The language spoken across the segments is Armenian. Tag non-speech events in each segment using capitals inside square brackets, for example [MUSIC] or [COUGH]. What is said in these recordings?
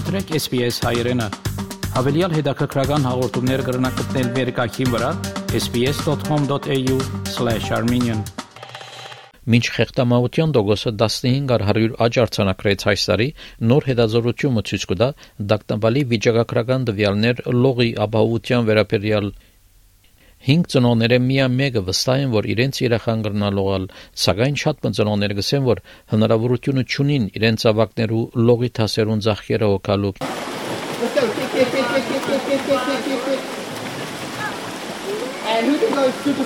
Մտրեք SPS հայրենը։ Հավելյալ հետաքրքրական հաղորդումներ կգրնակցնել վերկայքին վրա sps.com.au/armenian Մինչ խեղտամահության դոգոսը 1500 աճ արձանագրեց այս տարի, նոր հետազոտությունը ցույց կտա դակտամբալի վիճակագրական տվյալներ լողի ապահովության վերաբերյալ 5 ծնողները միայն մեկը վստահ են, որ իրենց երեխան կրնա լողալ, սակայն շատ ծնողներ գսեն, որ հնարավորությունը չունին իրենց ավակներու լողի թասերուն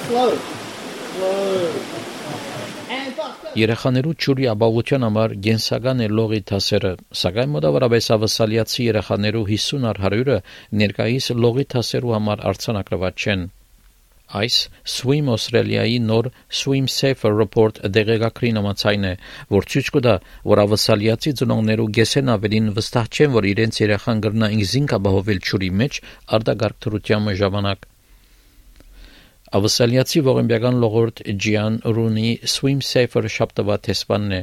slow? Slow. Երեխաներու ճուրի ապահովության համար գենսական է լողի թասերը, սակայն մոտավորապես ավասալիացի երեխաներու 50 առ 100-ը ներկայիս լողի թասերու համար արցանակրված չեն։ Այս Swim Australia-ի նոր Swim Safer Report դեղեկագրի նամացային է, որ ցույց կտա, որ ավասալիացի ծնողներու գեսեն ավելին վստահ չեն, որ իրենց երեխան կրնա ինքզինք ապահովել ճուրի մեջ արտագարկ թրության ժամանակ։ Ավասալիացի ողեմբյական լողորդ Ջիան Ռունի Swim Safer շապտվա տեսփանն է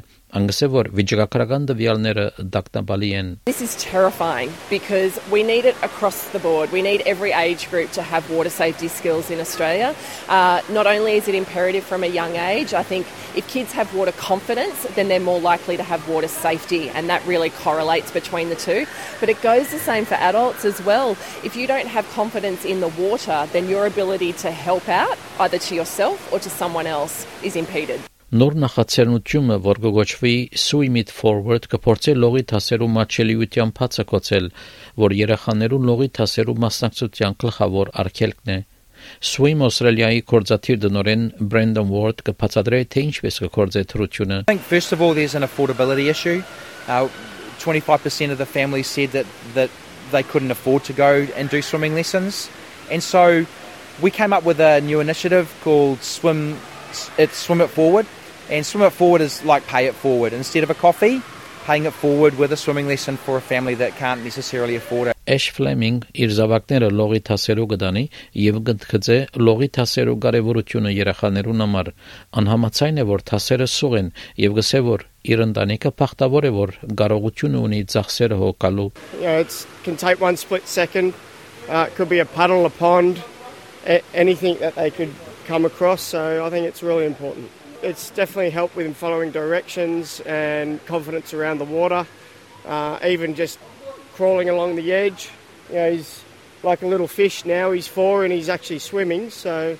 This is terrifying because we need it across the board. We need every age group to have water safety skills in Australia. Uh, not only is it imperative from a young age, I think if kids have water confidence, then they're more likely to have water safety, and that really correlates between the two. But it goes the same for adults as well. If you don't have confidence in the water, then your ability to help out, either to yourself or to someone else, is impeded. Նոր նախաձեռնությունը, որ կոչվի Swim It Forward, կփորձի լողի թասերու մատչելիության բացը կոչել, որ երեխաներու լողի թասերու մասնակցության գլխավոր արգելքն է։ Swim Australia-ի կորզաթիր դնորեն Brandon Ward կբացատրե թե ինչպես կկործե թրությունը։ I think first of all there's an affordability issue. Uh, 25% of the families said that that they couldn't afford to go and do swimming lessons. And so we came up with a new initiative called Swim it's Swim It Forward And swim it forward is like pay it forward. Instead of a coffee, paying it forward with a swimming lesson for a family that can't necessarily afford it. Ash Fleming իր զավակները լողի թասերու գտանի եւ գտնքծե լողի թասերու կարեւորությունը երեխաներուն համար անհամացայն է որ թասերը սուղ են եւ գսե որ իր ընտանիքը բախտավոր է որ կարողություն ունի ծախսերը հոգալու You know, it can take one split second. Uh, it could be a puddle, a pond, a- anything that they could come across. So I think it's really important. It's definitely helped with him following directions and confidence around the water. Uh, even just crawling along the edge. You know, he's like a little fish now. He's four and he's actually swimming. So.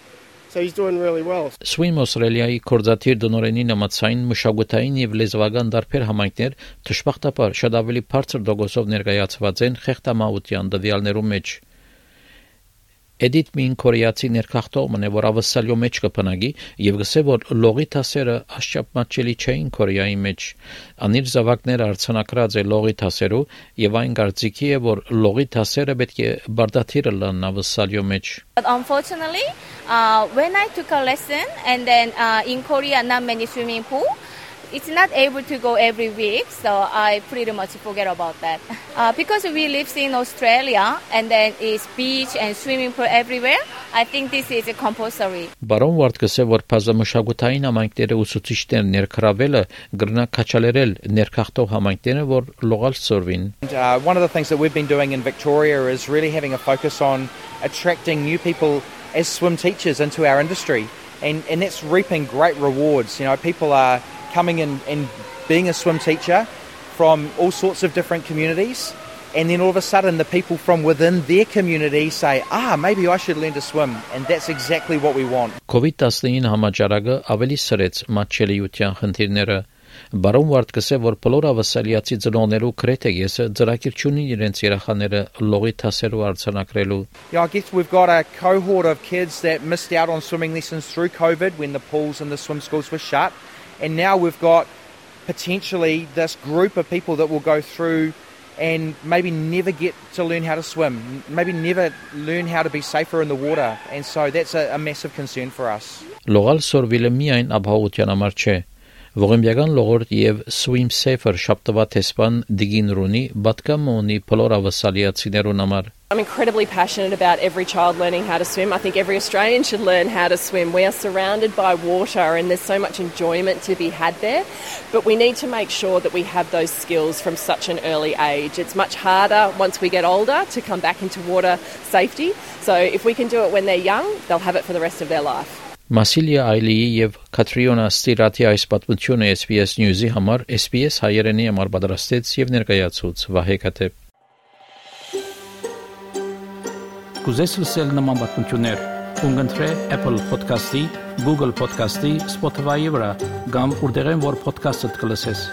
So he's doing really well. Swim Australia-ի կորզաթիր դնորենի նամացային մշակութային եւ լեզվական դարբեր համայնքներ դժբախտաբար շատ ավելի բարձր դոգոսով ներկայացված են խեղտամահության դվյալներու մեջ։ Էդիթ Մին կորեացի ներքախտողն է, որ ավսալյո մեջ կփնագի եւ գսե որ լողի թասերը աշճապ մատչելի չէին Կորեայի մեջ։ Անիր զավակները արցանակրած է լողի թասերու եւ այն կարծիքի է որ լողի թասերը պետք է բարդաթիրը լան ավսալյո մեջ։ But unfortunately, uh, when I took a lesson and then uh, in Korea not many swimming pool, it's not able to go every week, so I pretty much forget about that. [LAUGHS] Uh, because we live in Australia and then it's beach and swimming pool everywhere, I think this is compulsory. Բարոն Վարդկսը որ բազմամշակութային համայնքները ուսուցիչներ ներքրավելը գրնա քաչալերել ներքախտող համայնքները որ լողալ սորվին։ And, uh, one of the things that we've been doing in Victoria is really having a focus on attracting new people as swim teachers into our industry. And, and that's reaping great rewards. You know, people are coming in and being a swim teacher from all sorts of different communities. And then all of a sudden, the people from within their community say, ah, maybe I should learn to swim. And that's exactly what we want. COVID-19 համաճարակը ավելի սրեց մատչելիության խնդիրները։ Բարոն Վարդկսը որ բոլոր ավասալիացի ծնողներու գրեթե եսը ծրագիր չունի իրենց երեխաները լողի թասերու արձանագրելու։ Yeah, I guess we've got a cohort of kids that missed out on swimming lessons through COVID when the pools and the swim schools were shut. And now we've got potentially this group of people that will go through and maybe never get to learn how to swim, maybe never learn how to be safer in the water. And so that's a, a massive concern for us. Լողալ սորվիլը միայն ապահովության համար չէ։ Ողեմբյական լողորդ եւ Swim Safer շապտվա տեսփան Դիգին Ռունի բատկամոնի փլորավասալիացիներուն համար I'm incredibly passionate about every child learning how to swim. I think every Australian should learn how to swim. We are surrounded by water and there's so much enjoyment to be had there. But we need to make sure that we have those skills from such an early age. It's much harder once we get older to come back into water safety. So if we can do it when they're young, they'll have it for the rest of their life. Մասիլիա Այլիի եւ Կատրիոնա Ստիրատի այս պատմությունը SPS News-ի համար SPS հայերենի համար պատրաստեց եւ ներկայացուց Վահե Կատեփ Կուզես լսել նման բանություններ, կընտրե Apple Podcast-ի, Google Podcast-ի, Spotify-ի վրա, կամ որտեղեն որ podcast-ը դուք լսես։